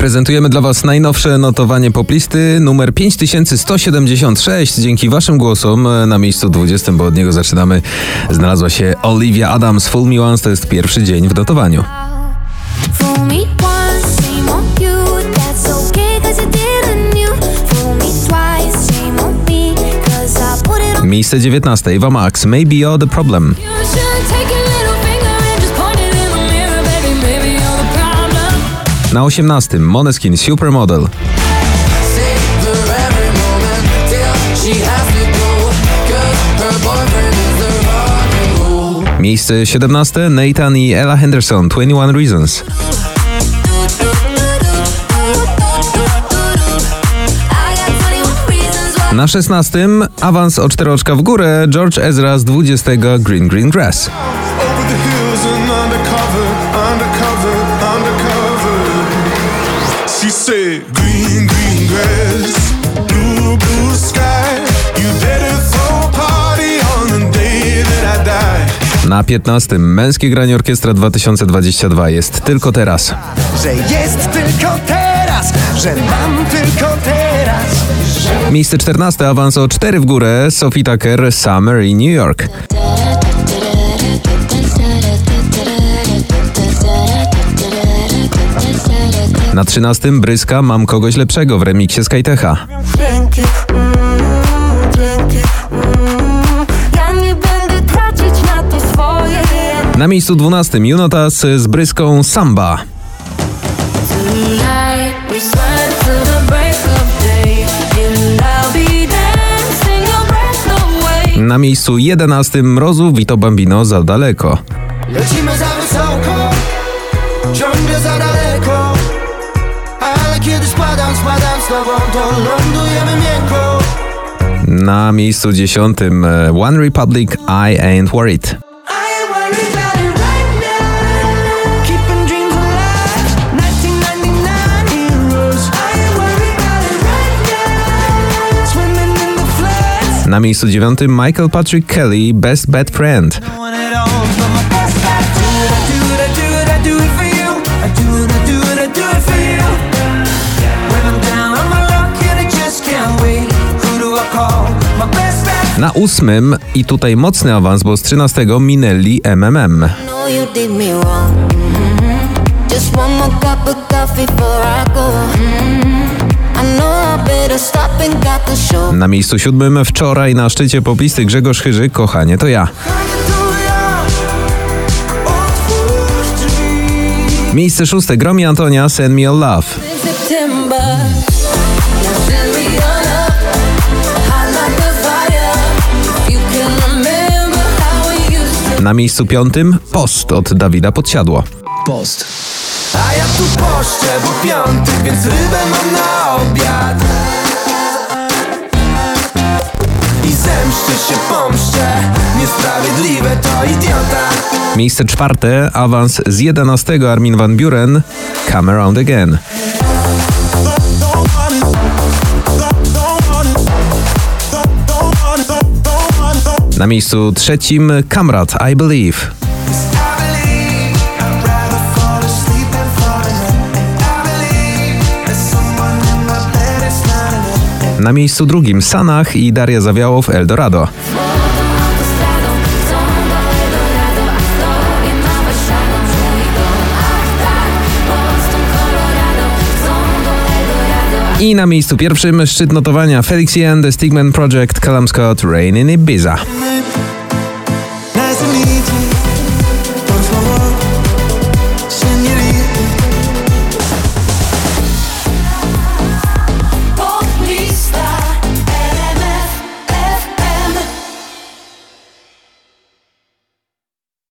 Prezentujemy dla Was najnowsze notowanie poplisty numer 5176. Dzięki Waszym głosom na miejscu 20, bo od niego zaczynamy, znalazła się Olivia Adams. Full Me Once to jest pierwszy dzień w notowaniu. Miejsce 19, Eva Max, Maybe You're the Problem. The rock and roll. Miejsce 17, Nathan i Ella Henderson, 21 Reasons. I got 21 reasons why. Na 16, awans o 4 oczka w górę, George Ezra z 20 Green Green Grass. Na 15, Męskie Granie Orkiestra 2022 jest tylko teraz. że jest tylko teraz, że mam tylko teraz. Miejsce 14, awans o 4 w górę, Sophie Tucker, Summer in New York. Na 13, Bryska, Mam kogoś lepszego w remiksie Skytecha. Na miejscu 12, Junotas z Bryską Samba. Na miejscu 11, Mrozu, Vito Bambino za daleko. Lecimy za wysoko, ciągle za daleko. Ale kiedy spadam, spadam z tobą, to lądujemy miękko. Na miejscu 10, One Republic, I Ain't Worried. Wait. Who do I call? My best friend. Na ósmym, i tutaj mocny awans, bo z 13 minęli MMM. Just one more cup of coffee before I go. Mhm. Na miejscu siódmym wczoraj na szczycie poplisty Grzegorz Chyży, Kochanie to ja. Miejsce szóste, Gromi Antonia, Send Me your love. Na miejscu piątym, Post od Dawida Podsiadło. Post. A ja tu poszczę, bo piątek, więc rybę mam na obiad. I zemszczę się, pomszczę. Niesprawiedliwe to idiota. Miejsce czwarte, awans z 11 Armin Van Buren, Come Around Again. Na miejscu trzecim, Kamrat. I believe Na miejscu drugim, Sanach i Daria Zawiałow, Eldorado. I na miejscu pierwszym szczyt notowania Felix Jan, The Stigman Project, Callum Scott, Rain in Ibiza.